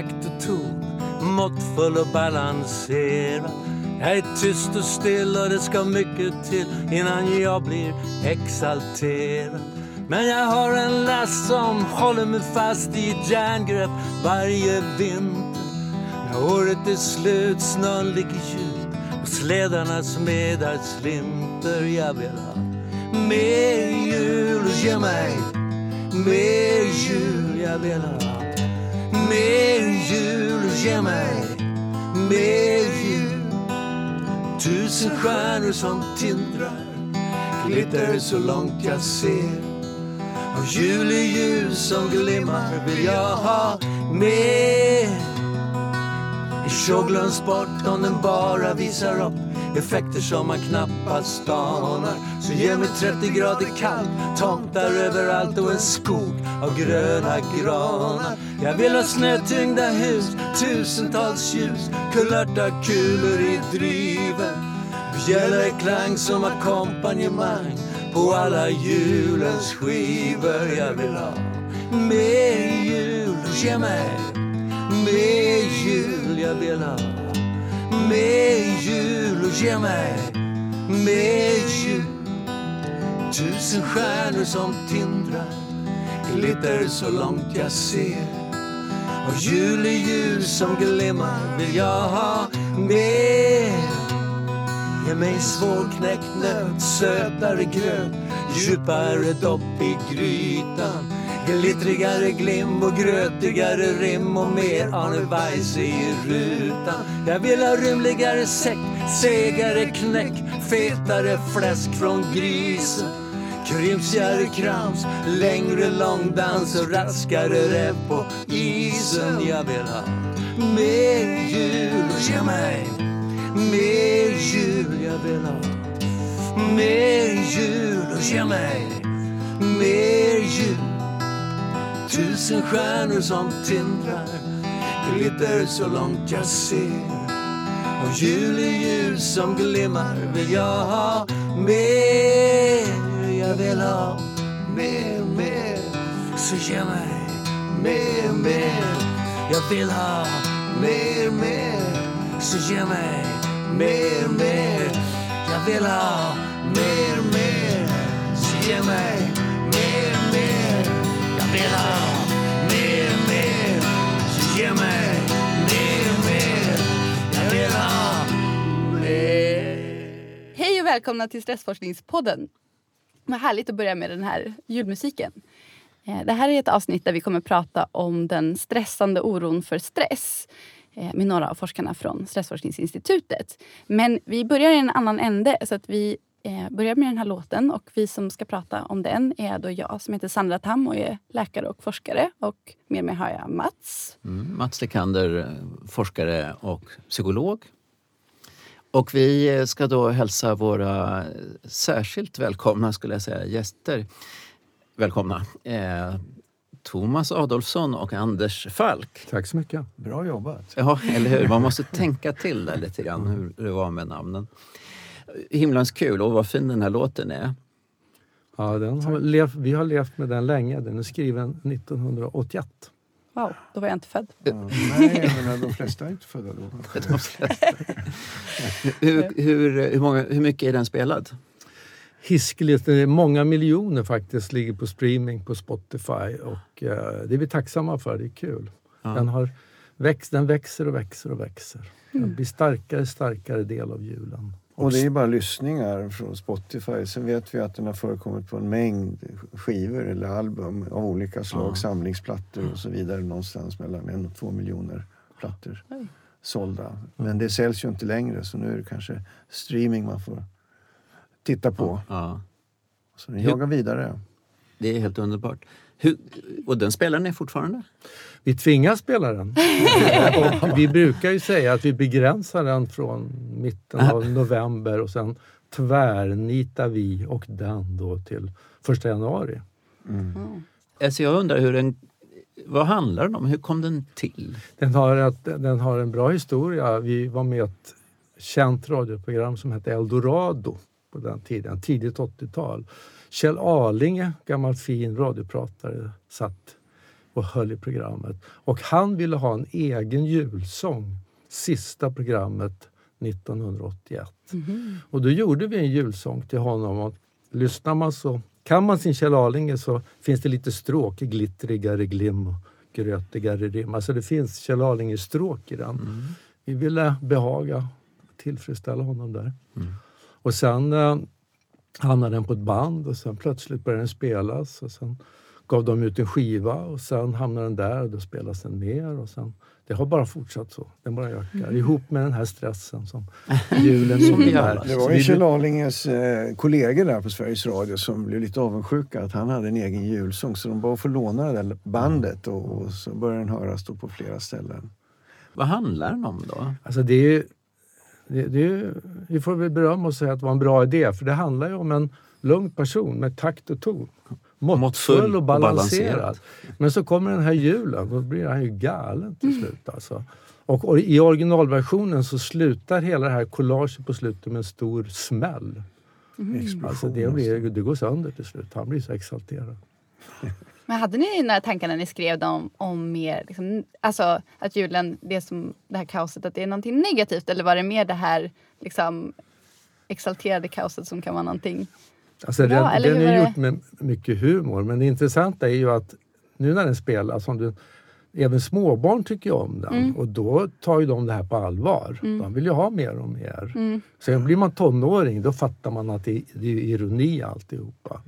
takt och ton måttfull och balanserad jag är tyst och still och det ska mycket till innan jag blir exalterad. Men jag har en last som håller mig fast i ett järngrepp varje vinter. När året är slut, snön ligger djup och slädarna smedar slinter. Jag vill ha mer jul ge mig mer jul. Jag vill ha mer jul ge mig mer jul. Tusen stjärnor som tindrar glittrar så långt jag ser. Av juleljus som glimmar vill jag ha mer show glöms bort om den bara visar upp effekter som man knappast anar. Så ge mig 30 grader kallt, tomtar överallt och en skog av gröna granar. Jag vill ha snötyngda hus, tusentals ljus, kulörta kulor i driven. Bjällerklang som ackompanjemang på alla julens skivor. Jag vill ha mer jul, ge mig mer jul. Jag vill ha mer jul och ge mig mer jul. Tusen stjärnor som tindrar glitter så långt jag ser. Och juleljus som glimmar vill jag ha mer. Ge mig svårknäckt nöt, sötare gröt, djupare dopp i grytan. Glittrigare glim och grötigare rim och mer Arne Weise i rutan. Jag vill ha rymligare säck, segare knäck, fetare fläsk från grisen. Krymsigare krams, längre långdans och raskare räv på isen. Jag vill ha mer jul och ge mig mer jul. Jag vill ha mer jul och ge mig mer jul. Tusen stjärnor som tindrar glitter så långt jag ser. Och juleljus som glimmar vill jag ha mer. Jag vill ha mer, mer. Så ge mig mer, mer. Jag vill ha mer, mer. Så ge mig mer, mer. Jag vill ha mer, mer. Så ge mig. Jag vill ha mer, mer. Så ge mig mer, mer. Jag vill ha mer. Hej och välkomna till Stressforskningspodden. Vad härligt att börja med den här julmusiken. Eh, det här är ett avsnitt där vi kommer prata om den stressande oron för stress eh, med några av forskarna från Stressforskningsinstitutet. Men vi börjar i en annan ände. så att Vi eh, börjar med den här låten och vi som ska prata om den är då jag som heter Sandra Tam och är läkare och forskare. Och med mig har jag Mats. Mm, Mats Lekander, forskare och psykolog. Och vi ska då hälsa våra särskilt välkomna, skulle jag säga, gäster välkomna. Eh, Thomas Adolfsson och Anders Falk. Tack så mycket. Bra jobbat. Ja, eller hur? Man måste tänka till där lite grann hur det var med namnen. Himlans kul och vad fin den här låten är. Ja, den har levt, vi har levt med den länge. Den är skriven 1981. Wow, då var jag inte född. Ja, nej, men de flesta är inte födda då. hur, hur, hur, många, hur mycket är den spelad? Hiskeligt. Många miljoner faktiskt ligger på streaming på Spotify och eh, det är vi tacksamma för. Det är kul. Ja. Den, har växt, den växer och växer och växer. Den blir starkare starkare del av julen. Och det är bara lyssningar från Spotify. Sen vet vi att den har förekommit på en mängd skivor eller album av olika slag, ja. samlingsplattor och så vidare. Någonstans mellan en och två miljoner plattor Oj. sålda. Men det säljs ju inte längre så nu är det kanske streaming man får titta på. Ja. Så den jagar vidare. Det är helt underbart. Hur, och den spelar ni fortfarande? Vi tvingas spela den. och vi brukar ju säga att vi begränsar den från mitten av november och sen tvärnitar vi och den då till första januari. Mm. Mm. Alltså jag undrar hur den vad handlar den om? Hur kom den till? Den har, ett, den har en bra historia. Vi var med i ett känt radioprogram som hette Eldorado på den tiden, tidigt 80-tal. Kjell Arlinge, gammal fin radiopratare, satt och höll i programmet. Och han ville ha en egen julsång, sista programmet 1981. Och då gjorde vi en julsång till honom. Och lyssnar man så, kan man sin Kjell Arlinge så finns det lite stråk, glittrigare glim och grötigare rim. Alltså det finns Kjell Arlinge-stråk i den. Vi ville behaga, tillfredsställa honom där. Och sen eh, hamnade den på ett band och sen plötsligt började den spelas. Och sen gav de ut en skiva och sen hamnade den där och då spelas den mer. Och sen, det har bara fortsatt så. Den bara ökar. Ihop med den här stressen som julen innebär. Det var ju Kjell Arlinges eh, kollegor där på Sveriges Radio som blev lite avundsjuka att han hade en egen julsång. Så de bad att få låna det där bandet och, och så började den höras då på flera ställen. Vad handlar den om då? Alltså det är ju, det, det vi får väl berömma och säga att det var en bra idé för det handlar ju om en lugn person med takt och ton. Måttfull och och balanserad. Men så kommer den här julen och då blir han ju galen till slut. Alltså. Och, i originalversionen så slutar hela det här collaget på slutet med en stor smäll. Explosion. Alltså det, blir, det går sönder till slut. Han blir så exalterad. Men hade ni några tankar när ni skrev dem om mer, liksom, alltså att julen, det som det här kaoset, att det är någonting negativt? Eller var det mer det här liksom exalterade kaoset som kan vara någonting Alltså Bra, den, eller den är gjort med mycket humor men det intressanta är ju att nu när den spelas, om du, även småbarn tycker om den Mm. och då tar ju de det här på allvar. De vill ju ha mer och mer. Mm. Sen blir man tonåring då fattar man att det, det är ironi alltihopa.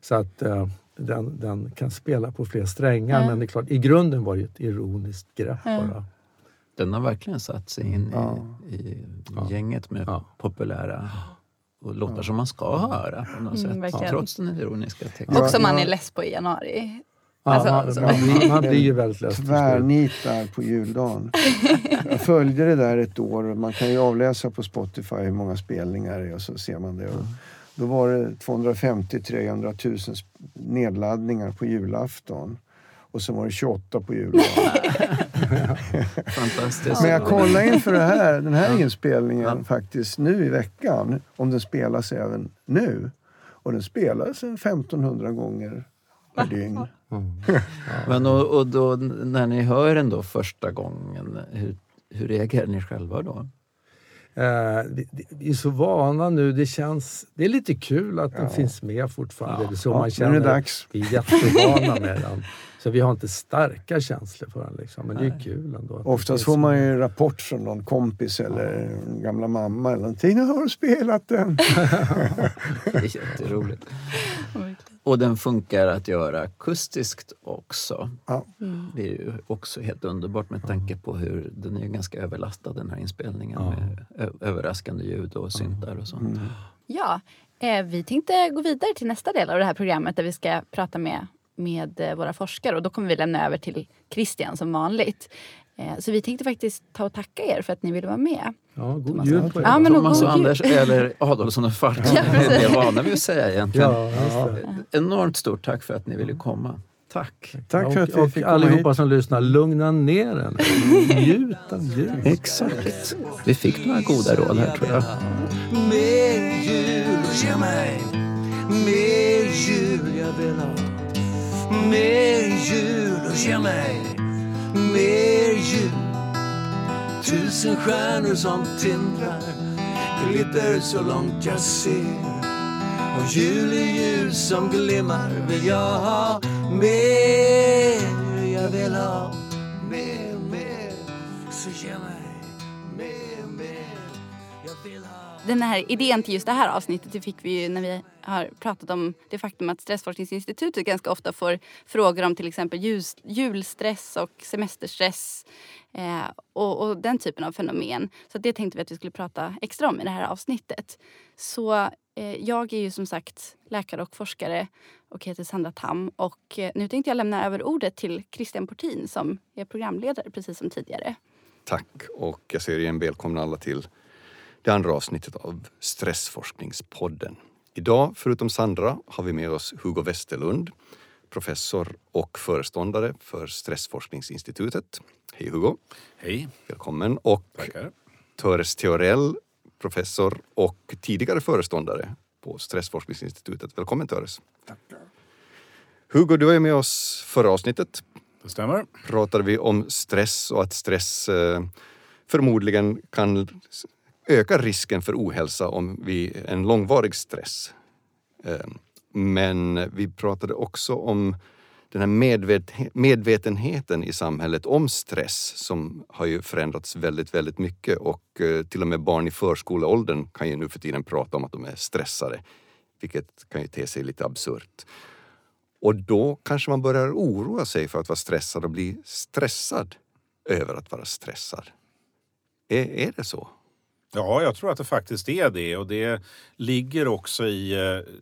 Så att eh, den, den kan spela på fler strängar Ja. men det är klart, i grunden var det ju ett ironiskt grepp Ja. bara. Den har verkligen satt sig in Ja. i, i Ja. gänget med Ja. populära och låtar som man ska höra på något Mm, sätt. verkligen. Trots den ironiska texten. Och som man är less på i januari. Ja, Alltså, man, så- man, blir, man blir ju väldigt less till slut. Tvärnit där på juldagen. Jag följde det där ett år. Man kan ju avläsa på Spotify hur många spelningar det är och så ser man det. Och då var det 250-300 000 sp- nedladdningar på julafton. Och så var det 28 på juldagen. Fantastiskt. Men jag kollade inför det här, den här inspelningen faktiskt nu i veckan. Om den spelas även nu. Och den spelas en 1500 gånger per dygn. Men och, och då, när ni hör den då första gången, hur, hur reagerar ni själva då? Eh, vi är så vana nu. Det känns... Det är lite kul att den finns med fortfarande. Det är så Ja, man nu är känner. det dags. Vi är jättevana med den. Så vi har inte starka känslor för den. Liksom. Men det är kul ändå. Oftast får man ju rapport från någon kompis eller gamla mamma eller någonting. Nu har du spelat den. Det är jätteroligt. Och den funkar att göra akustiskt också. Ja. Det är ju också helt underbart med tanke på hur den är ganska överlastad den här inspelningen Ja. med överraskande ljud och syntar och sånt. Ja, eh, vi tänkte gå vidare till nästa del av det här programmet där vi ska prata med, med eh, våra forskare och då kommer vi lämna över till Christian som vanligt. Eh, så vi tänkte faktiskt ta och tacka er för att ni ville vara med. Ja, god Thomas. jul på er. Ja, men Thomas och. Anders, eller Adolfsson och Falk, Ja, det är vana vid att säga egentligen. Ja, det. Enormt stort tack för att ni ville komma. Tack! Tack för att vi fick allihopa hit. som lyssnar, lugna ner er. Njut av jul. Exakt. Vi fick några goda råd här tror jag. Mer jul, ge mig Mer jul jag vill ha Mer jul, ge mig Mer jul Tusen stjärnor som tindrar Glitter så långt jag ser. Och juleljus som glimmar vill jag ha Mer. Jag vill ha Mer, mer. Så ge mig Mer, mer. Jag vill ha Den här idén till just det här avsnittet det fick vi ju när vi har pratat om det faktum att Stressforskningsinstitutet ganska ofta får frågor om till exempel jus, julstress och semesterstress eh, och, och den typen av fenomen. Så det tänkte vi att vi skulle prata extra om i det här avsnittet. Så eh, jag är ju som sagt läkare och forskare och heter Sandra Tam och eh, nu tänkte jag lämna över ordet till Christian Portin som är programledare precis som tidigare. Tack och jag säger igen välkomna alla till det andra avsnittet av Stressforskningspodden. Idag, förutom Sandra, har vi med oss Hugo Westerlund, professor och föreståndare för Stressforskningsinstitutet. Hej Hugo! Hej, Välkommen! Och tackar. Töres Theorell, professor och tidigare föreståndare på Stressforskningsinstitutet. Välkommen Töres! Tackar. Hugo, du var med oss förra avsnittet Det stämmer. pratade vi om stress och att stress eh, förmodligen kan ökar risken för ohälsa om vi en långvarig stress. Ehm, men vi pratade också om den här medvetenheten i samhället om stress som har ju förändrats väldigt, väldigt mycket och eh, till och med barn i förskoleåldern kan ju nu för tiden prata om att de är stressade, vilket kan ju te sig lite absurt. Och då kanske man börjar oroa sig för att vara stressad och bli stressad över att vara stressad. Är, är det så? Ja, jag tror att det faktiskt är det och det ligger också i eh,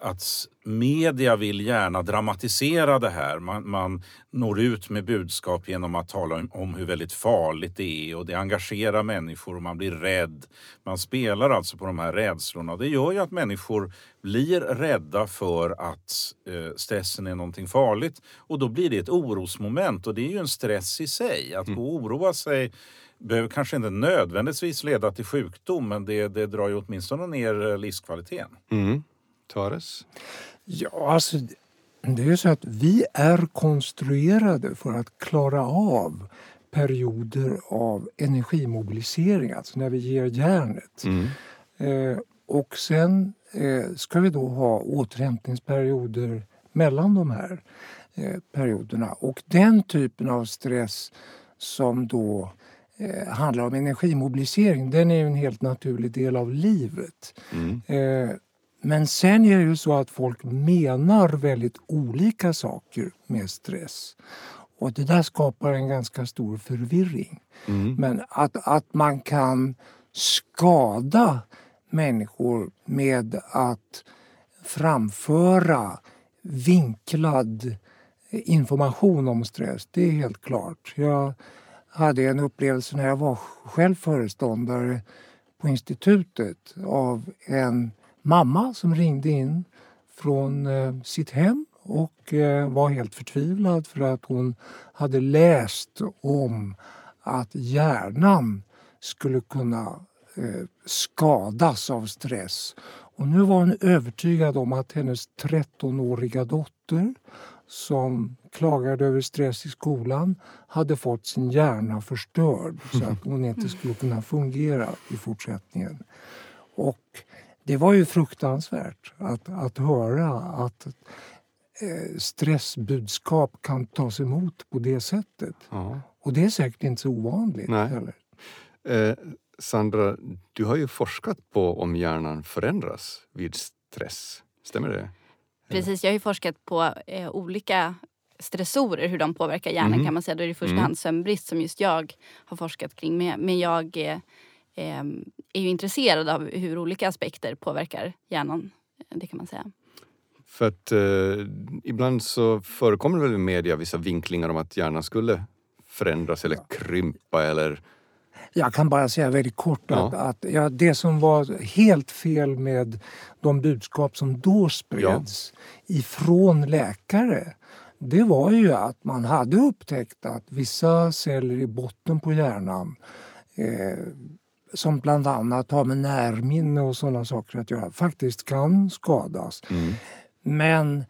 att media vill gärna dramatisera det här. Man, man når ut med budskap genom att tala om, om hur väldigt farligt det är och det engagerar människor och man blir rädd. Man spelar alltså på de här rädslorna det gör ju att människor blir rädda för att eh, stressen är någonting farligt och då blir det ett orosmoment och det är ju en stress i sig. Att gå och oroa sig behöver kanske inte nödvändigtvis leda till sjukdom men det, det drar ju åtminstone ner eh, livskvaliteten. Mm. Tares? Ja, alltså det är ju så att vi är konstruerade för att klara av perioder av energimobilisering, alltså när vi ger järnet. Mm. Eh, och sen eh, ska vi då ha återhämtningsperioder mellan de här eh, perioderna. Och den typen av stress som då eh, handlar om energimobilisering, den är ju en helt naturlig del av livet. Mm. Eh, men sen är det ju så att folk menar väldigt olika saker med stress. Och det där skapar en ganska stor förvirring. Mm. Men att, att man kan skada människor med att framföra vinklad information om stress, det är helt klart. Jag hade en upplevelse när jag var själv föreståndare på institutet av en mamma som ringde in från eh, sitt hem och eh, var helt förtvivlad för att hon hade läst om att hjärnan skulle kunna eh, skadas av stress. Och nu var hon övertygad om att hennes 13-åriga dotter som klagade över stress i skolan hade fått sin hjärna förstörd så att hon inte skulle kunna fungera i fortsättningen. Och det var ju fruktansvärt att, att höra att eh, stressbudskap kan tas emot på det sättet. Ja. Och det är säkert inte så ovanligt Nej. heller. Eh, Sandra, du har ju forskat på om hjärnan förändras vid stress. Stämmer det? Precis, jag har ju forskat på eh, olika stressorer, hur de påverkar hjärnan Mhm. kan man säga. Då är det i första Mm. hand sömnbrist som just jag har forskat kring. Men, men jag eh, eh, är ju intresserad av hur olika aspekter påverkar hjärnan. Det kan man säga. För att eh, ibland så förekommer det väl i media vissa vinklingar om att hjärnan skulle förändras eller krympa eller... Jag kan bara säga väldigt kort Ja. att, att ja, det som var helt fel med de budskap som då spreds ifrån läkare det var ju att man hade upptäckt att vissa celler i botten på hjärnan eh, som bland annat har med närminne och sådana saker att göra faktiskt kan skadas. Mm. Men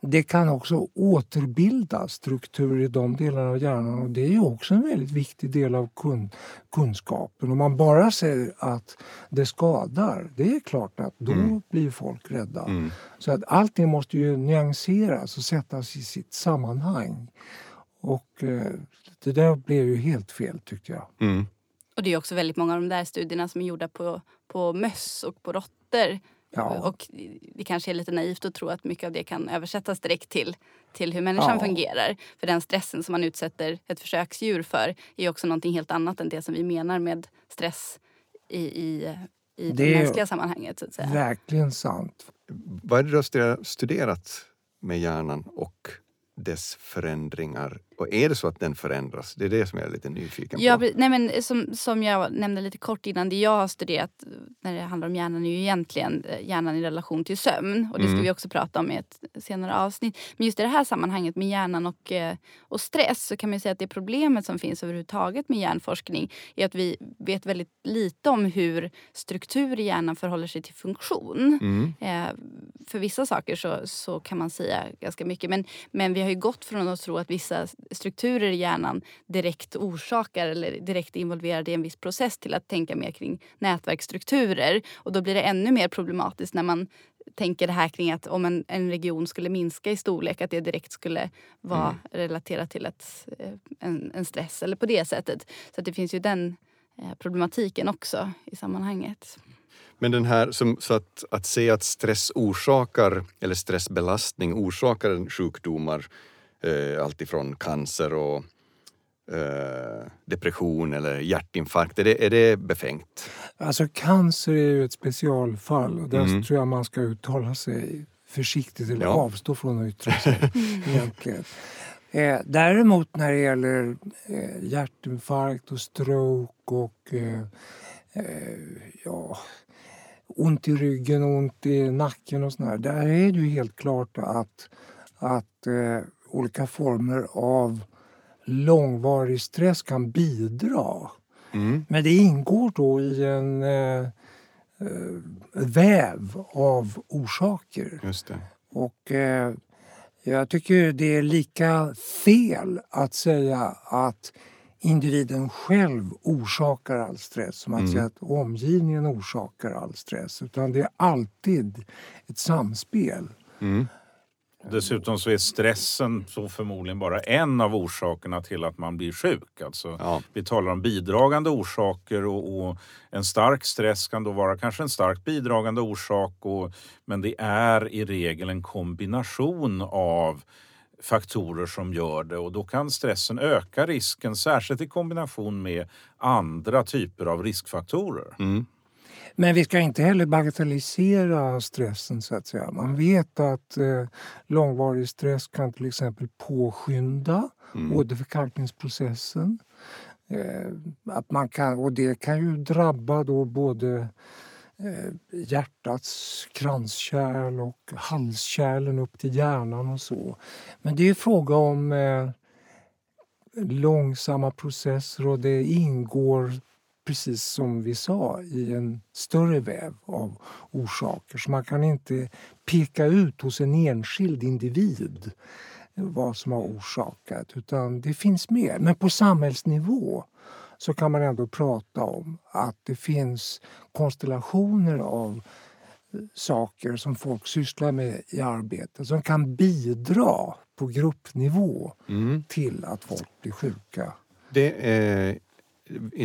det kan också återbilda strukturer i de delarna av hjärnan och det är ju också en väldigt viktig del av kun, kunskapen. Om man bara säger att det skadar, det är klart att då Mm. blir folk rädda. Mm. Så att allting måste ju nyanseras och sättas i sitt sammanhang. Och eh, det där blev ju helt fel tyckte jag. Mm. Och det är också väldigt många av de där studierna som är gjorda på, på möss och på råttor. Ja. Och det kanske är lite naivt att tro att mycket av det kan översättas direkt till, till hur människan Ja. fungerar. För den stressen som man utsätter ett försöksdjur för är också någonting helt annat än det som vi menar med stress i, i, i det, Det mänskliga sammanhanget. Så att säga. Verkligen sant. Vad är det du har studerat med hjärnan och dess förändringar? Och är det så att den förändras? Det är det som jag är lite nyfiken Ja, på. nej men som, som jag nämnde lite kort innan, det jag har studerat när det handlar om hjärnan är ju egentligen eh, hjärnan i relation till sömn. Och det ska Mm. vi också prata om i ett senare avsnitt. Men just i det här sammanhanget med hjärnan och, eh, och stress så kan man säga att det problemet som finns överhuvudtaget med hjärnforskning är att vi vet väldigt lite om hur struktur i hjärnan förhåller sig till funktion. Mm. Eh, för vissa saker så, så kan man säga ganska mycket. Men, men vi har ju gått från att tro att vissa strukturer i hjärnan direkt orsakar eller direkt involverade i en viss process till att tänka mer kring nätverksstrukturer. Och då blir det ännu mer problematiskt när man tänker det här kring att om en, en region skulle minska i storlek att det direkt skulle vara relaterat till ett, eh, en, en stress eller på det sättet. Så det finns ju den eh, problematiken också i sammanhanget. Men den här, som, så att, att se att stress orsakar, eller stressbelastning orsakar sjukdomar, eh, alltifrån cancer och eh, depression eller hjärtinfarkt, är det, är det befängt? Alltså cancer är ju ett specialfall och där Mm. tror jag man ska uttala sig försiktigt eller Ja. avstå från att yttra sig egentligen. Eh, däremot när det gäller eh, hjärtinfarkt och stroke och eh, eh, ja, ont i ryggen och ont i nacken och sådär. Där är det ju helt klart att, att eh, olika former av långvarig stress kan bidra. Mm. Men det ingår då i en eh, eh, väv av orsaker. Just det. Och eh, jag tycker det är lika fel att säga att individen själv orsakar all stress som att Mm. säga att omgivningen orsakar all stress. Utan det är alltid ett samspel. Mm. Dessutom så är stressen så förmodligen bara en av orsakerna till att man blir sjuk. Alltså, Ja. Vi talar om bidragande orsaker och, och en stark stress kan då vara kanske en starkt bidragande orsak. Och, men det är i regel en kombination av faktorer som gör det och då kan stressen öka risken, särskilt i kombination med andra typer av riskfaktorer. Mm. Men vi ska inte heller bagatellisera stressen så att säga. Man vet att eh, långvarig stress kan till exempel påskynda Mm. åderförkalkningsprocessen. Eh, att man kan, och det kan ju drabba då både eh, hjärtats kranskärl och halskärlen upp till hjärnan och så. Men det är fråga om eh, långsamma processer och det ingår precis som vi sa i en större väv av orsaker. Så man kan inte peka ut hos en enskild individ vad som har orsakat utan det finns mer. Men på samhällsnivå så kan man ändå prata om att det finns konstellationer av eh, saker som folk sysslar med i arbetet som kan bidra på gruppnivå Mm. till att folk blir sjuka. Det eh,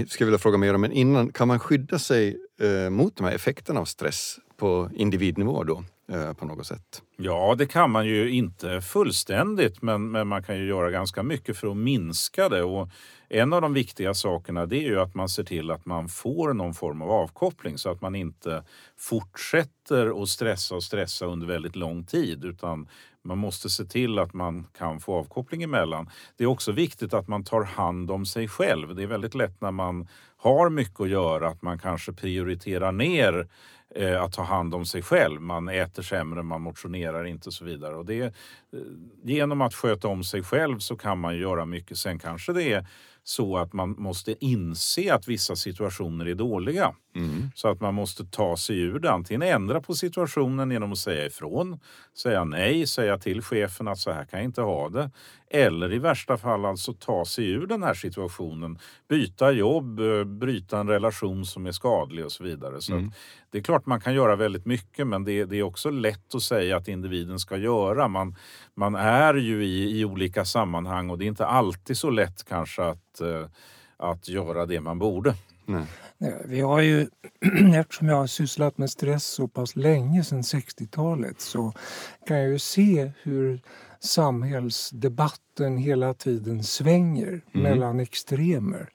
ska vilja fråga mer om, men innan, kan man skydda sig eh, mot de här effekterna av stress på individnivå då, Eh, på något sätt? Ja, det kan man ju inte fullständigt men, men man kan ju göra ganska mycket för att minska det. Och en av de viktiga sakerna det är ju att man ser till att man får någon form av avkoppling så att man inte fortsätter att stressa och stressa under väldigt lång tid utan man måste se till att man kan få avkoppling emellan. Det är också viktigt att man tar hand om sig själv. Det är väldigt lätt när man har mycket att göra att man kanske prioriterar ner eh, att ta hand om sig själv. Man äter sämre, man motionerar inte och så vidare. Och det, eh, genom att sköta om sig själv så kan man göra mycket. Sen kanske det är så att man måste inse att vissa situationer är dåliga. Mm. Så att man måste ta sig ur det. Antingen ändra på situationen genom att säga ifrån, säga nej, säga till chefen att så här kan jag inte ha det. Eller i värsta fall alltså ta sig ur den här situationen. Byta jobb, eh, bryta en relation som är skadlig och så vidare. Så Mm. att det är klart man kan göra väldigt mycket men det, det är också lätt att säga att individen ska göra. Man, man är ju i, i olika sammanhang och det är inte alltid så lätt kanske att, eh, att göra det man borde. Nej. Nej, Vi har ju, eftersom jag har sysslat med stress så pass länge, sedan 60-talet, så kan jag ju se hur samhällsdebatten hela tiden svänger mellan extremer.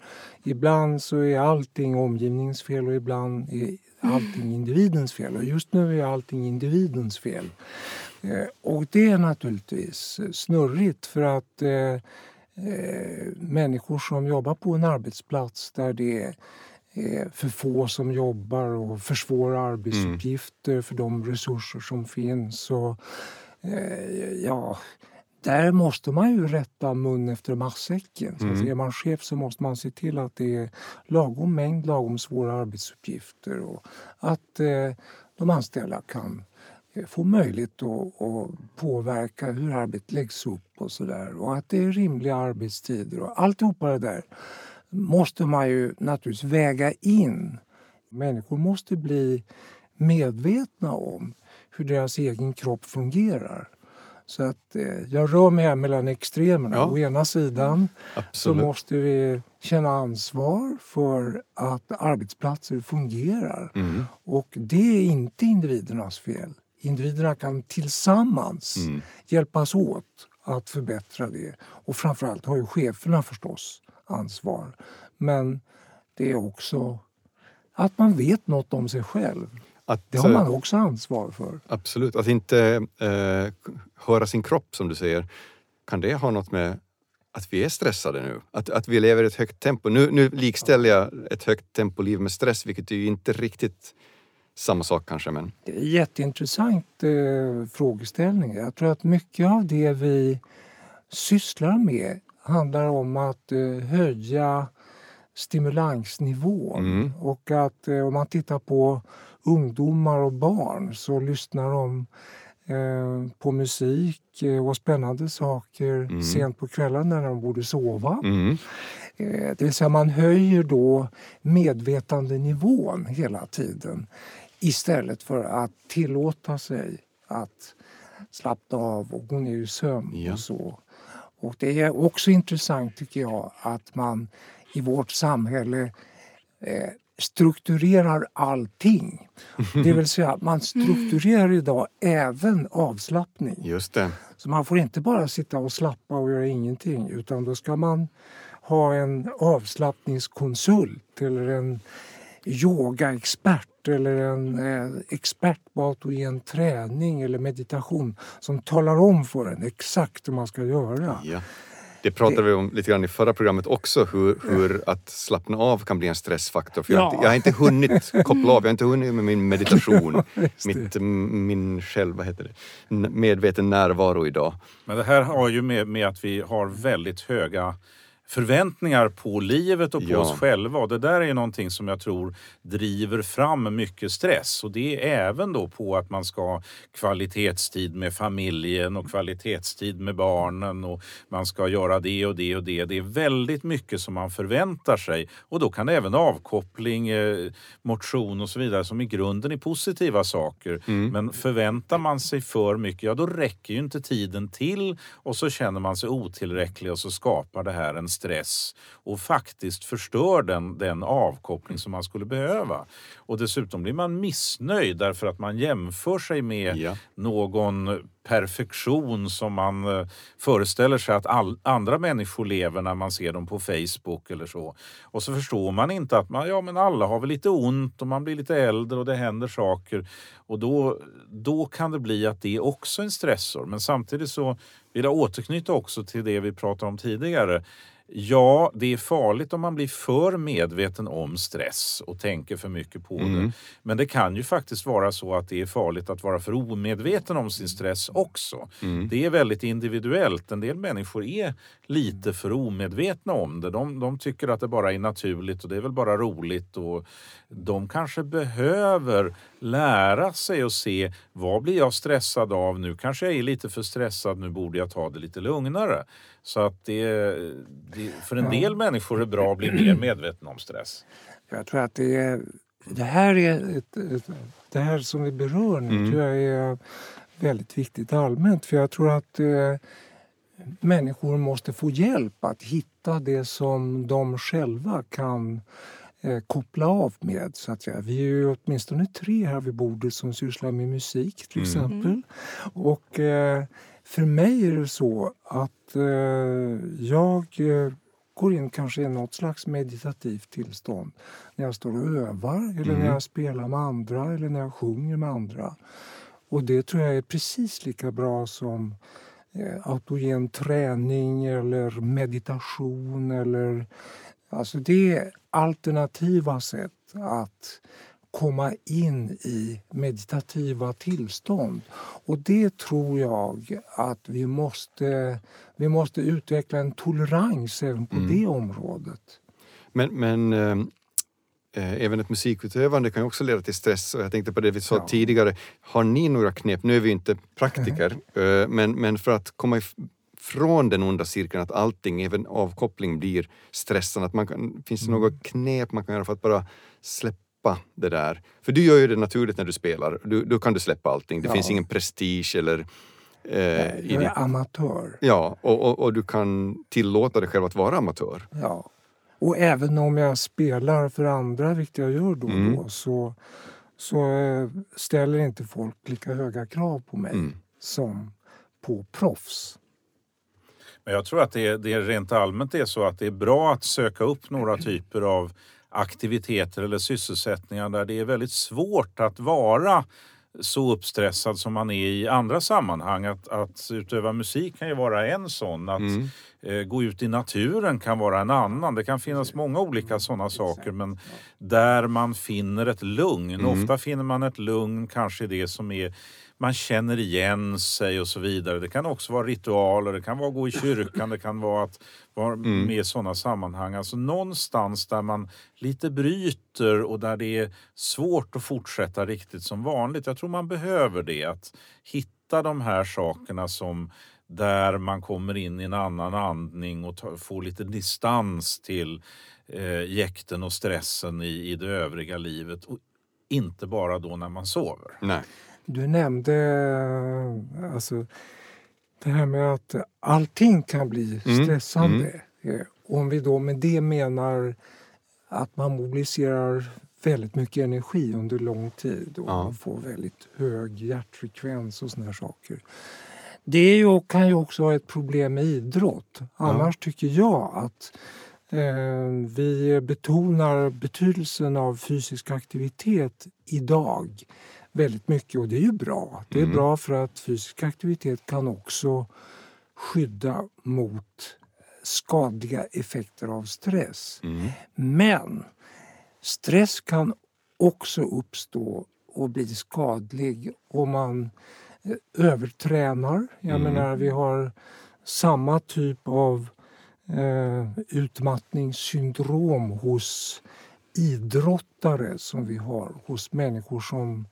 Ibland så är allting omgivningens fel och ibland är allting individens fel. Och just nu är allting individens fel. Eh, och det är naturligtvis snurrigt för att eh, eh, människor som jobbar på en arbetsplats där det är eh, för få som jobbar och försvårar arbetsuppgifter mm. för de resurser som finns. Och, eh, ja, där måste man ju rätta mun efter matsäcken. Mm. Är man chef så måste man se till att det är lagom mängd, lagom svåra arbetsuppgifter och att eh, de anställda kan eh, få möjlighet att, att påverka hur arbetet läggs upp och sådär. Och att det är rimliga arbetstider och alltihopa det där måste man ju naturligtvis väga in. Människor måste bli medvetna om hur deras egen kropp fungerar. Så att eh, jag rör mig här mellan extremerna. Ja. Å ena sidan Absolut. så måste vi känna ansvar för att arbetsplatser fungerar. Mm. Och det är inte individernas fel. Individerna kan tillsammans mm. hjälpas åt att förbättra det. Och framförallt har ju cheferna förstås ansvar. Men det är också att man vet något om sig själv. Att, det har man också ansvar för. Absolut. Att inte eh, höra sin kropp som du säger. Kan det ha något med att vi är stressade nu? Att, att vi lever i ett högt tempo. Nu, nu likställer jag ett högt tempoliv med stress vilket är ju inte riktigt samma sak kanske. Men... Det är en jätteintressant eh, frågeställning. Jag tror att mycket av det vi sysslar med handlar om att eh, höja stimulansnivån. Mm. Och att eh, om man tittar på ungdomar och barn så lyssnar de eh, på musik eh, och spännande saker mm. sent på kvällen när de borde sova. Mm. Eh, det vill säga man höjer då medvetandenivån hela tiden istället för att tillåta sig att slappna av och gå ner i sömn. Ja. Och så. Och det är också intressant tycker jag att man i vårt samhälle eh, strukturerar allting. Det vill säga man strukturerar idag även avslappning. Just det. Så man får inte bara sitta och slappa och göra ingenting utan då ska man ha en avslappningskonsult eller en yogaexpert eller en eh, expert på autogen träning eller meditation som talar om för en exakt hur man ska göra. Ja. Det pratade vi om lite grann i förra programmet också, hur, hur att slappna av kan bli en stressfaktor. För ja. jag, jag, har inte hunnit koppla av, jag har inte hunnit med min meditation, mitt, min själv, vad heter det, medveten närvaro idag. Men det här har ju med, med att vi har väldigt höga förväntningar på livet och på ja. oss själva. Och det där är någonting som jag tror driver fram mycket stress. Och det är även då på att man ska ha kvalitetstid med familjen och kvalitetstid med barnen och man ska göra det och det och det. Det är väldigt mycket som man förväntar sig och då kan även avkoppling, eh, motion och så vidare som i grunden är positiva saker. Mm. Men förväntar man sig för mycket, ja då räcker ju inte tiden till och så känner man sig otillräcklig och så skapar det här en stress och faktiskt förstör den, den avkoppling som man skulle behöva. Och dessutom blir man missnöjd därför att man jämför sig med ja. någon perfektion som man eh, föreställer sig att all, andra människor lever när man ser dem på Facebook eller så. Och så förstår man inte att man, ja, men alla har väl lite ont och man blir lite äldre och det händer saker. Och då, då kan det bli att det är också en stressor. Men samtidigt så vill jag återknyta också till det vi pratade om tidigare. Ja, det är farligt om man blir för medveten om stress och tänker för mycket på mm. det. Men det kan ju faktiskt vara så att det är farligt att vara för omedveten om sin stress också. Mm. Det är väldigt individuellt. En del människor är lite för omedvetna om det. De, de tycker att det bara är naturligt och det är väl bara roligt. Och de kanske behöver lära sig att se vad blir jag stressad av nu? Kanske jag är lite för stressad, nu borde jag ta det lite lugnare. Så att det, det för en del människor är det bra att bli mer medveten om stress. Jag tror att det är det här, är ett, ett, det här som vi berör nu mm. tror jag är väldigt viktigt allmänt. För jag tror att eh, människor måste få hjälp att hitta det som de själva kan koppla av med. Så att säga. Vi är ju åtminstone tre här vid bordet som sysslar med musik till mm. exempel. Mm. Och eh, för mig är det så att eh, jag eh, går in kanske i något slags meditativt tillstånd när jag står och övar eller mm. när jag spelar med andra eller när jag sjunger med andra. Och det tror jag är precis lika bra som eh, autogen träning eller meditation. Eller, alltså det är alternativa sätt att komma in i meditativa tillstånd. Och det tror jag att vi måste, vi måste utveckla en tolerans även på det området. Men, men eh, eh, även ett musikutövande kan ju också leda till stress och jag tänkte på det vi sa Ja. tidigare. Har ni några knep? Nu är vi inte praktiker, eh, men, men för att komma från den onda cirkeln att allting, även avkoppling, blir stressande. Att man kan, finns det något knep man kan göra för att bara släppa det där? För du gör ju det naturligt när du spelar. Du, då kan du släppa allting. Det Ja. finns ingen prestige eller... Eh, Jag är amatör. ja, och, och, och du kan tillåta dig själv att vara amatör. Ja. Och även om jag spelar för andra, vilket jag gör då och Mm. då, så, så eh, ställer inte folk lika höga krav på mig Mm. som på proffs. Men jag tror att det, det rent allmänt är så att det är bra att söka upp några typer av aktiviteter eller sysselsättningar där det är väldigt svårt att vara så uppstressad som man är i andra sammanhang. Att, att utöva musik kan ju vara en sån. Att Mm. eh, gå ut i naturen kan vara en annan. Det kan finnas många olika sådana saker men där man finner ett lugn. Mm. Ofta finner man ett lugn kanske i det som är man känner igen sig och så vidare. Det kan också vara ritualer, det kan vara att gå i kyrkan, det kan vara att vara Mm. med i sådana sammanhang. Alltså någonstans där man lite bryter och där det är svårt att fortsätta riktigt som vanligt. Jag tror man behöver det, att hitta de här sakerna som där man kommer in i en annan andning och tar, får lite distans till eh, jäkten och stressen i, i det övriga livet. Och inte bara då när man sover. Nej. Du nämnde alltså, det här med att allting kan bli Mm, stressande. Eh, Om vi då med det menar att man mobiliserar väldigt mycket energi under lång tid och Ja. får väldigt hög hjärtfrekvens och såna här saker. Det är ju, kan ju också vara ett problem med idrott. Annars tycker jag att eh, vi betonar betydelsen av fysisk aktivitet idag väldigt mycket och det är ju bra. Det är Mm. bra för att fysisk aktivitet kan också skydda mot skadliga effekter av stress. Mm. Men stress kan också uppstå och bli skadlig om man eh, övertränar. Jag Mm. menar, vi har samma typ av eh, utmattningssyndrom hos idrottare som vi har hos människor som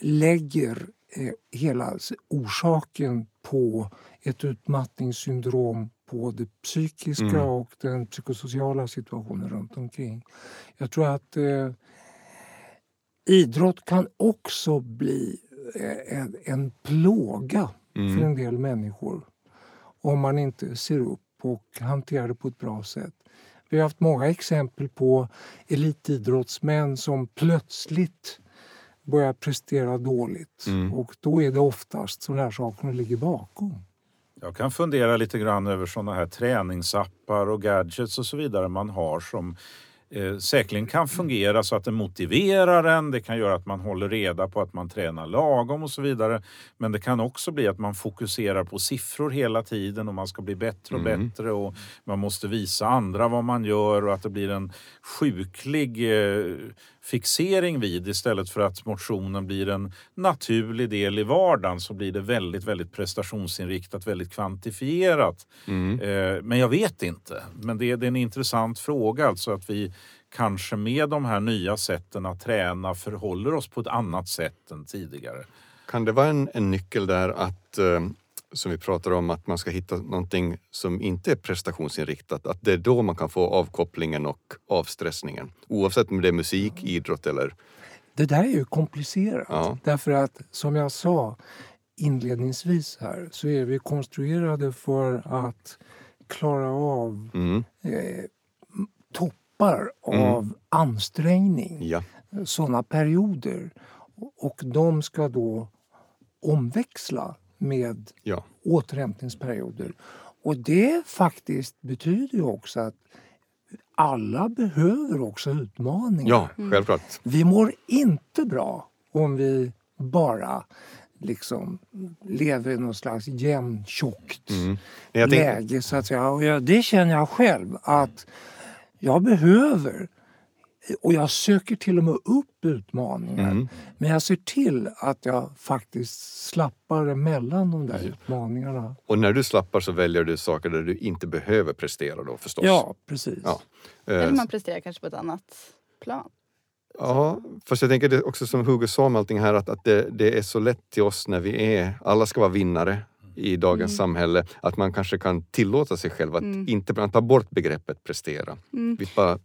lägger eh, hela orsaken på ett utmattningssyndrom på det psykiska Mm. och den psykosociala situationen runt omkring. Jag tror att eh, idrott kan också bli eh, en, en plåga för Mm. en del människor om man inte ser upp och hanterar det på ett bra sätt. Vi har haft många exempel på elitidrottsmän som plötsligt börjar prestera dåligt. Mm. Och då är det oftast sådana här saker som ligger bakom. Jag kan fundera lite grann över sådana här träningsappar och gadgets och så vidare man har som eh, säkerligen kan fungera så att det motiverar en. Det kan göra att man håller reda på att man tränar lagom och så vidare. Men det kan också bli att man fokuserar på siffror hela tiden och man ska bli bättre och Mm. bättre och man måste visa andra vad man gör och att det blir en sjuklig eh, fixering vid istället för att motionen blir en naturlig del i vardagen så blir det väldigt, väldigt prestationsinriktat, väldigt kvantifierat. Mm. Eh, Men jag vet inte. Men det är, det är en intressant fråga, alltså att vi kanske med de här nya sätten att träna förhåller oss på ett annat sätt än tidigare. Kan det vara en, en nyckel där att, eh, som vi pratar om, att man ska hitta någonting som inte är prestationsinriktat, att det är då man kan få avkopplingen och avstressningen? Oavsett om det är musik, idrott eller... Det där är ju komplicerat. Ja. Därför att som jag sa inledningsvis här så är vi konstruerade för att klara av Mm. eh, toppar av ansträngning. Ja. sådana perioder. Och de ska då omväxla med Ja. återhämtningsperioder. Och det faktiskt betyder ju också att alla behöver också utmaningar. ja, självklart. Vi mår inte bra om vi bara liksom lever i någon slags jämntjockt Mm. Läge. Så att säga. Och jag, det känner jag själv att jag behöver och jag söker till och med upp utmaningar. Mm. Men jag ser till att jag faktiskt slappar emellan de där utmaningarna. och när du slappar så väljer du saker där du inte behöver prestera då förstås. Ja, precis. Ja. Eh, Eller man presterar kanske på ett annat plan. Ja, fast jag tänker det också som Hugo sa med allting här att, att det, det är så lätt till oss när vi är, alla ska vara vinnare i dagens samhälle, att man kanske kan tillåta sig själv att inte man tar bort begreppet prestera. Vi bara,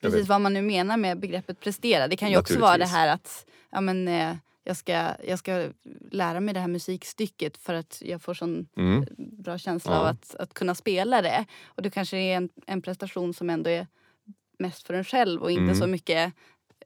Precis vad man nu menar med begreppet prestera. Det kan ju också vara det här att ja, men, eh, jag, ska, jag ska lära mig det här musikstycket för att jag får sån mm, bra känsla Ja. av att, att kunna spela det. Och det kanske är en, en prestation som ändå är mest för en själv och inte Mm. så mycket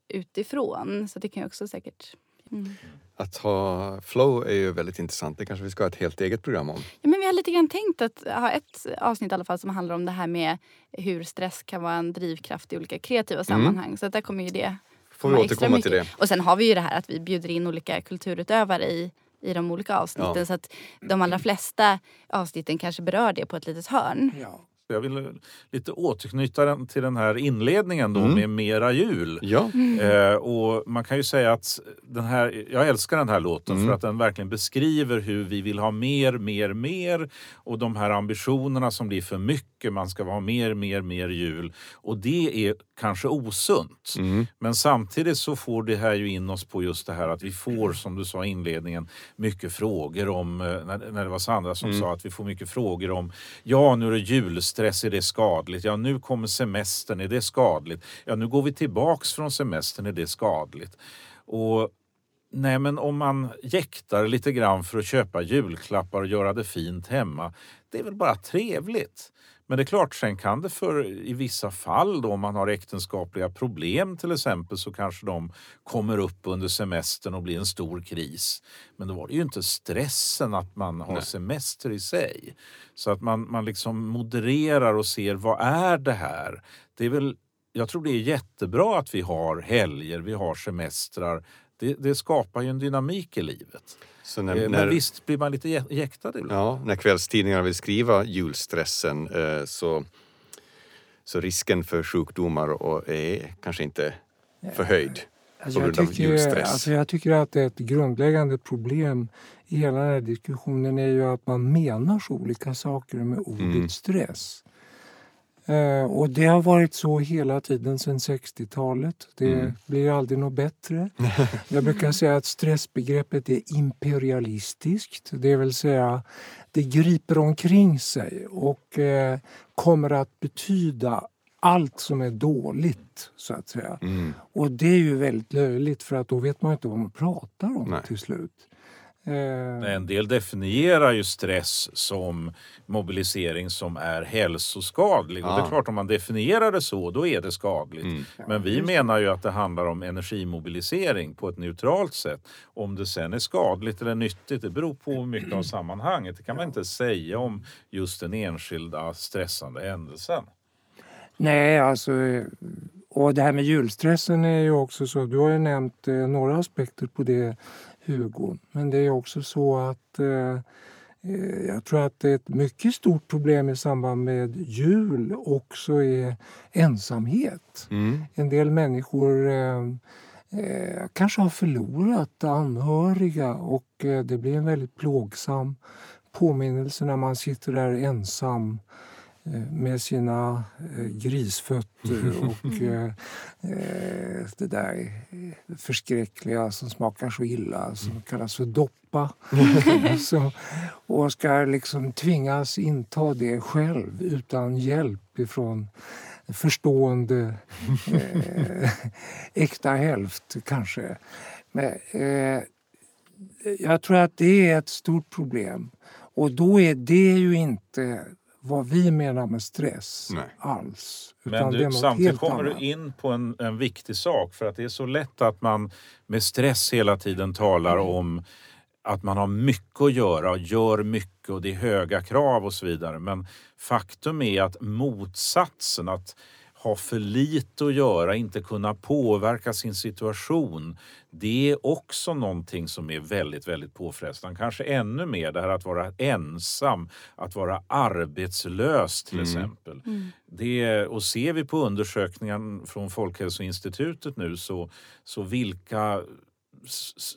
utifrån. Så det kan ju också säkert... Mm. att ha flow är ju väldigt intressant. Det kanske vi ska ha ett helt eget program om. Ja, men vi har lite grann tänkt att ha ett avsnitt i alla fall som handlar om det här med hur stress kan vara en drivkraft i olika kreativa sammanhang. Så att där kommer ju det Mm. Får vi återkomma till det. Och sen har vi ju det här att vi bjuder in olika kulturutövare i, i de olika avsnitten. Ja. Så att de allra flesta avsnitten kanske berör det på ett litet hörn. Ja. Jag vill lite återknyta den till den här inledningen då Mm. med Mera jul. Ja, Eh, och man kan ju säga att den här, jag älskar den här låten Mm. för att den verkligen beskriver hur vi vill ha mer, mer, mer och de här ambitionerna som blir för mycket. Man ska ha mer, mer, mer jul och det är kanske osunt. mm, Men samtidigt så får det här ju in oss på just det här att vi får, som du sa i inledningen, mycket frågor om, eh, när, när det var Sandra som Mm. sa att vi får mycket frågor om, ja nu är det stress, är det skadligt? Ja nu kommer semestern, är det skadligt? Ja nu går vi tillbaks från semestern, är det skadligt? Och Nej men om man jäktar lite grann för att köpa julklappar och göra det fint hemma, det är väl bara trevligt. Men det är klart, sen kan det för i vissa fall då om man har äktenskapliga problem till exempel så kanske de kommer upp under semestern och blir en stor kris. Men då var det ju inte stressen att man har Nej. semester i sig. Så att man, man liksom modererar och ser vad är det här? Det är väl, jag tror det är jättebra att vi har helger, vi har semestrar. Det, det skapar ju en dynamik i livet. så när, Eh, när, Men visst blir man lite jä- jäktad ibland. ja, när kvällstidningarna vill skriva julstressen eh, så, så risken för sjukdomar och är kanske inte förhöjd. Alltså På jag, tycker, alltså jag tycker att ett grundläggande problem i hela den här diskussionen är ju att man menar så olika saker med ordet Mm. stress. Eh, och det har varit så hela tiden sedan 60-talet. Det Mm. blir aldrig något bättre. Jag brukar säga att stressbegreppet är imperialistiskt. Det vill säga, det griper omkring sig och eh, kommer att betyda allt som är dåligt, så att säga. Mm. Och det är ju väldigt löjligt för att då vet man inte vad man pratar om Nej. till slut. Eh, En del definierar ju stress som mobilisering som är hälsoskadlig. Och det är klart, om man definierar det så, då är det skadligt. Mm. Men vi menar ju att det handlar om energimobilisering på ett neutralt sätt. Om det sen är skadligt eller nyttigt, det beror på mycket av sammanhanget. Det kan man inte säga om just den enskilda stressande händelsen. Nej, alltså... Och det här med julstressen är ju också så... Du har ju nämnt eh, några aspekter på det, Hugo. Men det är också så att... Eh, eh, jag tror att ett mycket stort problem i samband med jul också är ensamhet. Mm. En del människor eh, eh, kanske har förlorat anhöriga och eh, det blir en väldigt plågsam påminnelse när man sitter där ensam med sina eh, grisfötter och eh, eh, det där eh, förskräckliga som smakar så illa som kallas för doppa. så, och ska liksom tvingas inta det själv utan hjälp ifrån förstående eh, äkta hälft kanske. Men, eh, jag tror att det är ett stort problem. Och då är det ju inte vad vi menar med stress Nej. alls. Men Utan det är du, samtidigt kommer annat. du in på en, en viktig sak för att det är så lätt att man med stress hela tiden talar Mm. om att man har mycket att göra och gör mycket och det är höga krav och så vidare. Men faktum är att motsatsen, att ha för lite att göra, inte kunna påverka sin situation. Det är också någonting som är väldigt, väldigt påfrestande. Kanske ännu mer det här att vara ensam, att vara arbetslös till Mm. exempel. Det, och ser vi på undersökningen från Folkhälsoinstitutet nu så, så vilka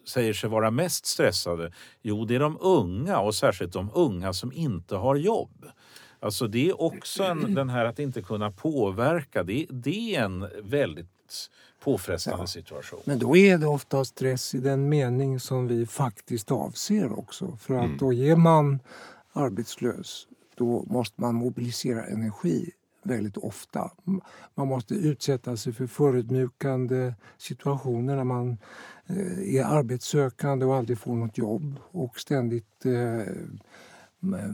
säger sig vara mest stressade? Jo, det är de unga och särskilt de unga som inte har jobb. Alltså det är också en, den här att inte kunna påverka. Det, det är en väldigt påfrestande situation. Men då är det ofta stress i den mening som vi faktiskt avser också. För att då är man arbetslös, då måste man mobilisera energi väldigt ofta. Man måste utsätta sig för förödmjukande situationer när man eh, är arbetssökande och aldrig får något jobb och ständigt eh,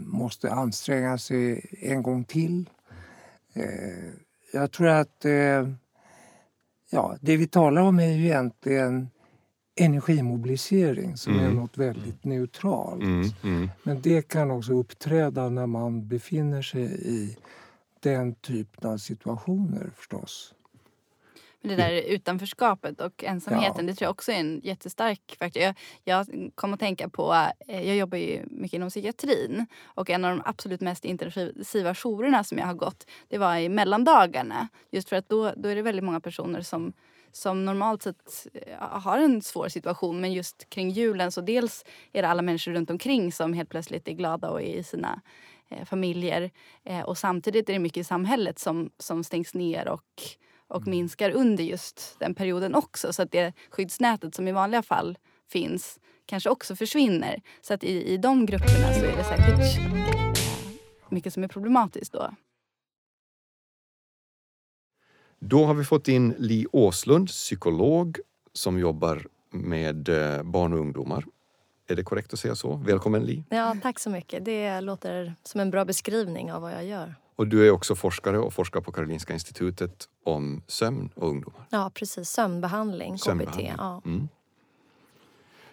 måste anstränga sig en gång till. Eh, jag tror att eh, ja, det vi talar om är ju egentligen energimobilisering som är Mm. något väldigt neutralt. Mm, mm. Men det kan också uppträda när man befinner sig i den typen av situationer förstås. Men Det där utanförskapet och ensamheten, Ja. det tror jag också är en jättestark faktor. Jag, jag kom att tänka på, eh, jag jobbar ju mycket inom psykiatrin och en av de absolut mest intensiva jourerna som jag har gått, det var i mellandagarna. Just för att då, då är det väldigt många personer som som normalt sett eh, har en svår situation men just kring julen så dels är det alla människor runt omkring som helt plötsligt är glada och är i sina eh, familjer eh, och samtidigt är det mycket i samhället som, som stängs ner och och minskar under just den perioden också. Så att det skyddsnätet som i vanliga fall finns kanske också försvinner. Så att i, i de grupperna så är det säkert mycket som är problematiskt då. Då har vi fått in Li Åslund, psykolog som jobbar med eh, barn och ungdomar. Är det korrekt att säga så? Välkommen Li. Ja, tack så mycket. Det låter som en bra beskrivning av vad jag gör. Och du är också forskare och forskar på Karolinska institutet om sömn och ungdomar. Ja, precis. Sömnbehandling, Sömnbehandling. KBT. Ja. Mm.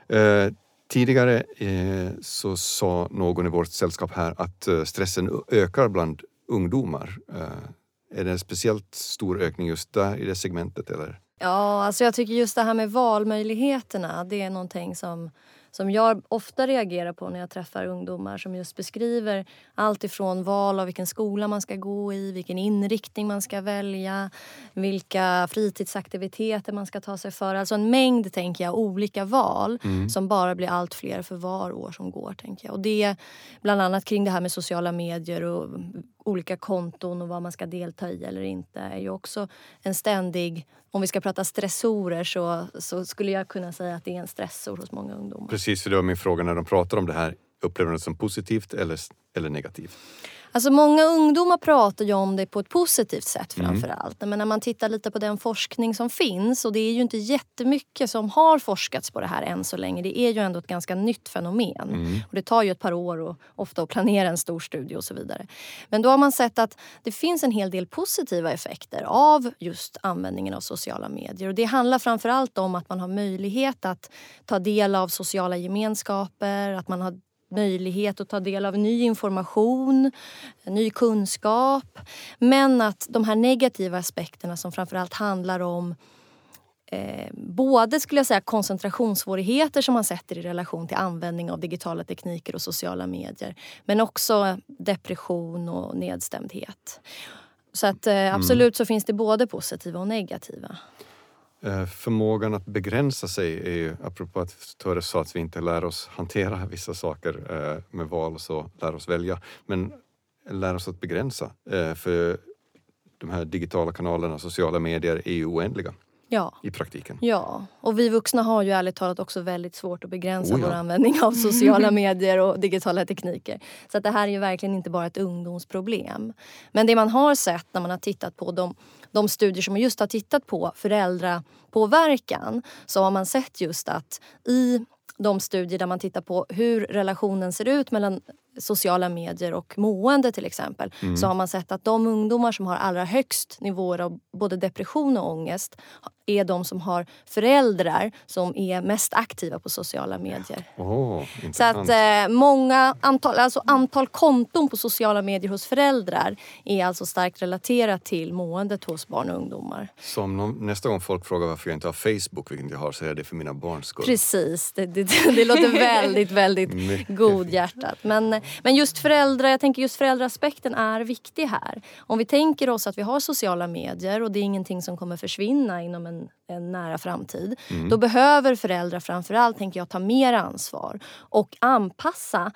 Eh, tidigare eh, så sa någon i vårt sällskap här att eh, stressen ökar bland ungdomar. Eh, är det en speciellt stor ökning just där i det segmentet? Eller? Ja, alltså jag tycker just det här med valmöjligheterna, det är någonting som, som jag ofta reagerar på när jag träffar ungdomar som just beskriver allt ifrån val av vilken skola man ska gå i, vilken inriktning man ska välja, vilka fritidsaktiviteter man ska ta sig för. Alltså en mängd, tänker jag, olika val som bara blir allt fler för var år som går. Tänker jag. Och det bland annat kring det här med sociala medier och olika konton och vad man ska delta i eller inte är ju också en ständig... Om vi ska prata stressorer så, så skulle jag kunna säga att det är en stressor hos många ungdomar. Precis, för det var min fråga när de pratar om det här. Upplever de det som positivt eller, eller negativt? Alltså många ungdomar pratar ju om det på ett positivt sätt framför allt. Men när man tittar lite på den forskning som finns och det är ju inte jättemycket som har forskats på det här än så länge. Det är ju ändå ett ganska nytt fenomen. Och det tar ju ett par år och ofta att planera en stor studie och så vidare. Men då har man sett att det finns en hel del positiva effekter av just användningen av sociala medier. Och det handlar framför allt om att man har möjlighet att ta del av sociala gemenskaper, att man har möjlighet att ta del av ny information, ny kunskap. Men att de här negativa aspekterna som framförallt handlar om eh, både skulle jag säga koncentrationssvårigheter som man sätter i relation till användning av digitala tekniker och sociala medier. Men också depression och nedstämdhet. Så att eh, absolut så finns det både positiva och negativa. Eh, förmågan att begränsa sig är ju, apropå att Töre sa att vi inte lär oss hantera vissa saker eh, med val och så, lär oss välja, men lär oss att begränsa. Eh, för de här digitala kanalerna, sociala medier är ju oändliga Ja. i praktiken. Ja, och vi vuxna har ju ärligt talat också väldigt svårt att begränsa Oh ja. vår användning av sociala medier och digitala tekniker. Så att det här är ju verkligen inte bara ett ungdomsproblem. Men det man har sett när man har tittat på de, de studier som just har tittat på föräldrapåverkan så har man sett just att i de studier där man tittar på hur relationen ser ut mellan sociala medier och mående till exempel så har man sett att de ungdomar som har allra högst nivåer av både depression och ångest är de som har föräldrar som är mest aktiva på sociala medier. Åh, Så att eh, många antal, alltså antal konton på sociala medier hos föräldrar är alltså starkt relaterat till måendet hos barn och ungdomar. Så någon, nästa gång folk frågar varför jag inte har Facebook, vilket jag har, så är det för mina barns skull. Precis, det, det, det låter väldigt, väldigt godhjärtat. Men, men just föräldrar, jag tänker just föräldraaspekten är viktig här. Om vi tänker oss att vi har sociala medier och det är ingenting som kommer försvinna inom en, en nära framtid. Mm. Då behöver föräldrar framförallt, tänker jag, ta mer ansvar och anpassa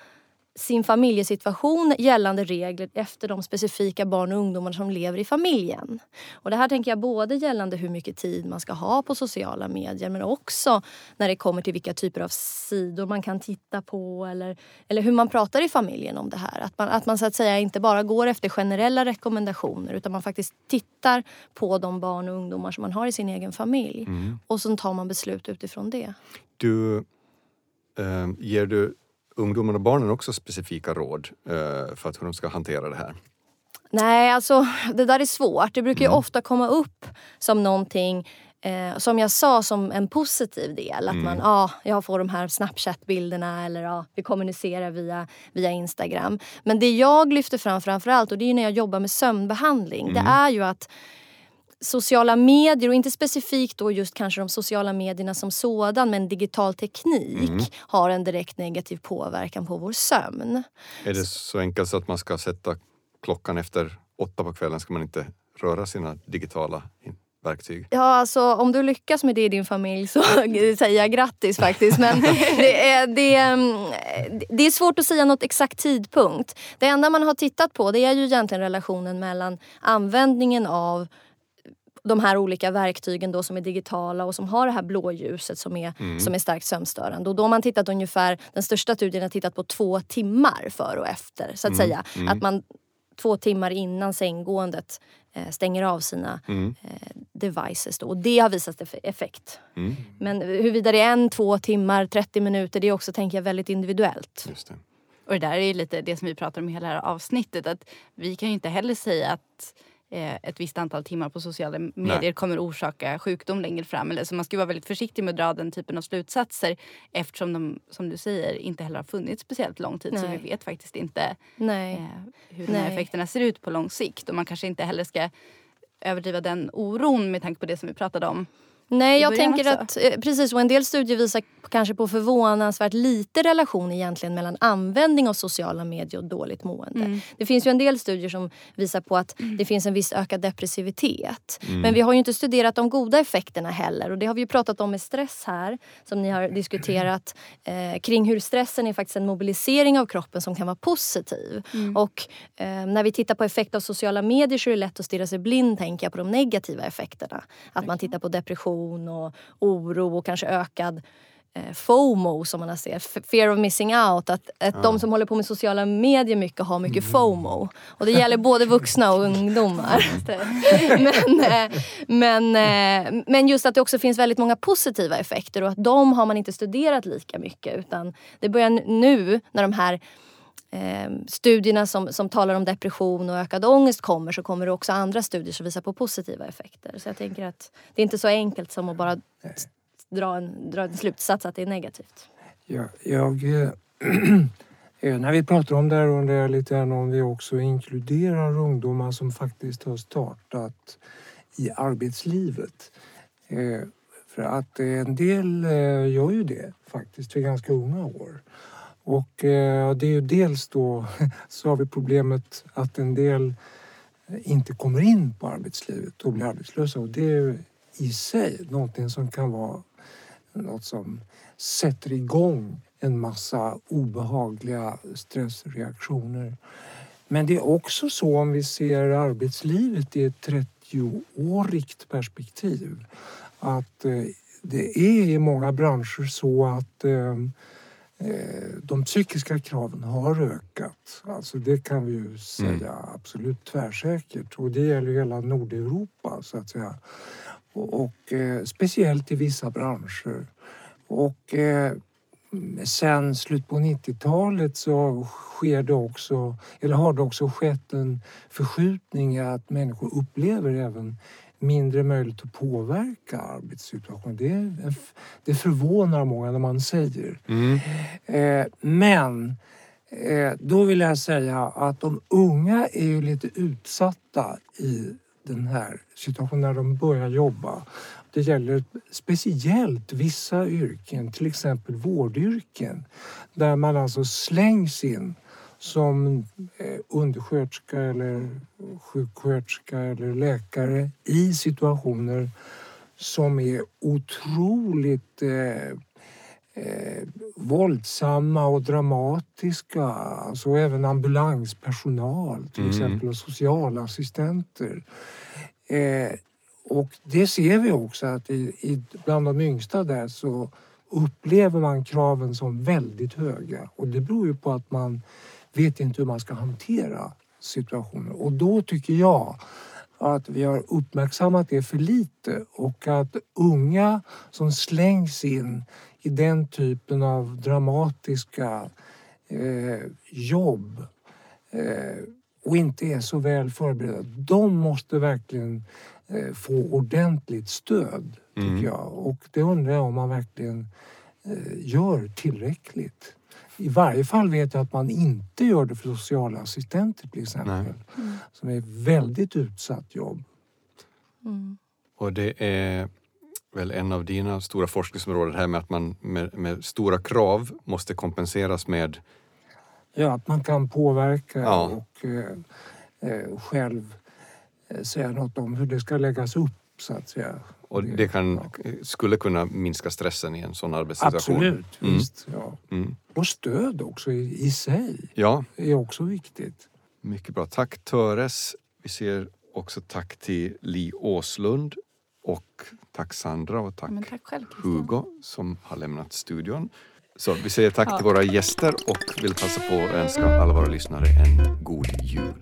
sin familjesituation gällande regler efter de specifika barn och ungdomar som lever i familjen. Och det här tänker jag både gällande hur mycket tid man ska ha på sociala medier men också när det kommer till vilka typer av sidor man kan titta på eller, eller hur man pratar i familjen om det här. Att man, att man så att säga inte bara går efter generella rekommendationer utan man faktiskt tittar på de barn och ungdomar som man har i sin egen familj. Och så tar man beslut utifrån det. Du, eh, ger du ungdomarna och barnen också specifika råd eh, för att hur de ska hantera det här? Nej, alltså det där är svårt. Det brukar ju ofta komma upp som någonting Eh, som jag sa som en positiv del. Att man, ja, jag får de här Snapchat-bilderna eller ja, vi kommunicerar via, via Instagram. Men det jag lyfter fram framförallt och det är när jag jobbar med sömnbehandling. Det är ju att sociala medier och inte specifikt då just kanske de sociala medierna som sådan men digital teknik har en direkt negativ påverkan på vår sömn. Är det så enkelt så att man ska sätta klockan efter åtta på kvällen ska man inte röra sina digitala verktyg? Ja, alltså om du lyckas med det i din familj så säger jag grattis faktiskt. Men det är, det, är, det är svårt att säga något exakt tidpunkt. Det enda man har tittat på det är ju egentligen relationen mellan användningen av de här olika verktygen då som är digitala och som har det här blåljuset som är, som är starkt sömnstörande. Och då har man tittat ungefär, den största studien har tittat på två timmar före och efter. Så att säga. Att man två timmar innan sänggåendet eh, stänger av sina eh, devices. Då. Och det har visat eff- effekt. Men huruvida det är en, två timmar, 30 minuter, det är också tänker jag väldigt individuellt. Just det. Och det där är lite det som vi pratar om i hela det här avsnittet. Att vi kan ju inte heller säga att ett visst antal timmar på sociala medier Nej. kommer orsaka sjukdom längre fram. Eller, så man ska vara väldigt försiktig med att dra den typen av slutsatser eftersom de, som du säger, inte heller har funnits speciellt lång tid. Så Nej. vi vet faktiskt inte Nej. eh, hur de här effekterna ser ut på lång sikt. Och man kanske inte heller ska överdriva den oron med tanke på det som vi pratade om. Nej, jag tänker också. att eh, precis och en del studier visar kanske på förvånansvärt lite relation egentligen mellan användning av sociala medier och dåligt mående. Det finns ju en del studier som visar på att det finns en viss ökad depressivitet. Men vi har ju inte studerat de goda effekterna heller och det har vi ju pratat om med stress här som ni har diskuterat eh, kring hur stressen är faktiskt en mobilisering av kroppen som kan vara positiv. Och eh, när vi tittar på effekt av sociala medier så är det lätt att stirra sig blind tänker jag på de negativa effekterna. Att man tittar på depression och oro och kanske ökad eh, FOMO som man F- fear of missing out. Att, att de som håller på med sociala medier mycket har mycket FOMO. Och det gäller både vuxna och ungdomar. men, eh, men, eh, men just att det också finns väldigt många positiva effekter och att de har man inte studerat lika mycket. Utan det börjar nu när de här eh, studierna som, som talar om depression och ökad ångest kommer så kommer det också andra studier som visar på positiva effekter. Så jag tänker att det är inte så enkelt som att bara dra en, dra en slutsats att det är negativt. Jag, jag, eh, eh, när vi pratar om det här undrar jag lite grann om vi också inkluderar ungdomar som faktiskt har startat i arbetslivet. Eh, För att en del eh, gör ju det faktiskt vid ganska unga år. Och eh, det är ju dels då så har vi problemet att en del eh, inte kommer in på arbetslivet och blir arbetslösa och det är ju i sig någonting som kan vara något som sätter igång en massa obehagliga stressreaktioner. Men det är också så om vi ser arbetslivet i ett 30-årigt perspektiv att eh, det är i många branscher så att eh, de psykiska kraven har ökat. Alltså det kan vi ju säga absolut tvärsäkert och det gäller hela Nordeuropa så att säga. Och, och eh, speciellt i vissa branscher. Och eh, sen slut på 90-talet så sker det också, eller har det också skett en förskjutning i att människor upplever även mindre möjlighet att påverka arbetssituationen. Det, det förvånar många när man säger. Mm. Eh, men eh, då vill jag säga att de unga är ju lite utsatta i den här situationen när de börjar jobba. Det gäller speciellt vissa yrken, till exempel vårdyrken där man alltså slängs in som eh, undersköterska eller sjuksköterska eller läkare i situationer som är otroligt eh, eh, våldsamma och dramatiska. Alltså även ambulanspersonal till Mm. exempel och socialassistenter. Eh, och det ser vi också att i, i, bland de yngsta där så upplever man kraven som väldigt höga. Och det beror ju på att man vet inte hur man ska hantera situationen. Och då tycker jag att vi har uppmärksammat det för lite och att unga som slängs in i den typen av dramatiska eh, jobb eh, och inte är så väl förberedda. De måste verkligen eh, få ordentligt stöd, tycker Mm. jag. Och det undrar jag om man verkligen eh, gör tillräckligt. I varje fall vet jag att man inte gör det för sociala assistenter till exempel. Nej. Som är ett väldigt utsatt jobb. Mm. Och det är väl en av dina stora forskningsområden här med att man med, med stora krav måste kompenseras med Ja, att man kan påverka Ja. och eh, eh, själv eh, säga något om hur det ska läggas upp så att säga. och det kan, skulle kunna minska stressen i en sån arbetssituation. Absolut, Mm. visst. Ja. Mm. Och stöd också i, i sig Ja, är också viktigt. mycket bra. Tack Töres. Vi säger också tack till Li Åslund och tack Sandra och tack, Men tack själv. Hugo som har lämnat studion. Så vi säger tack Ja. till våra gäster och vill passa på att önska alla våra lyssnare en god jul.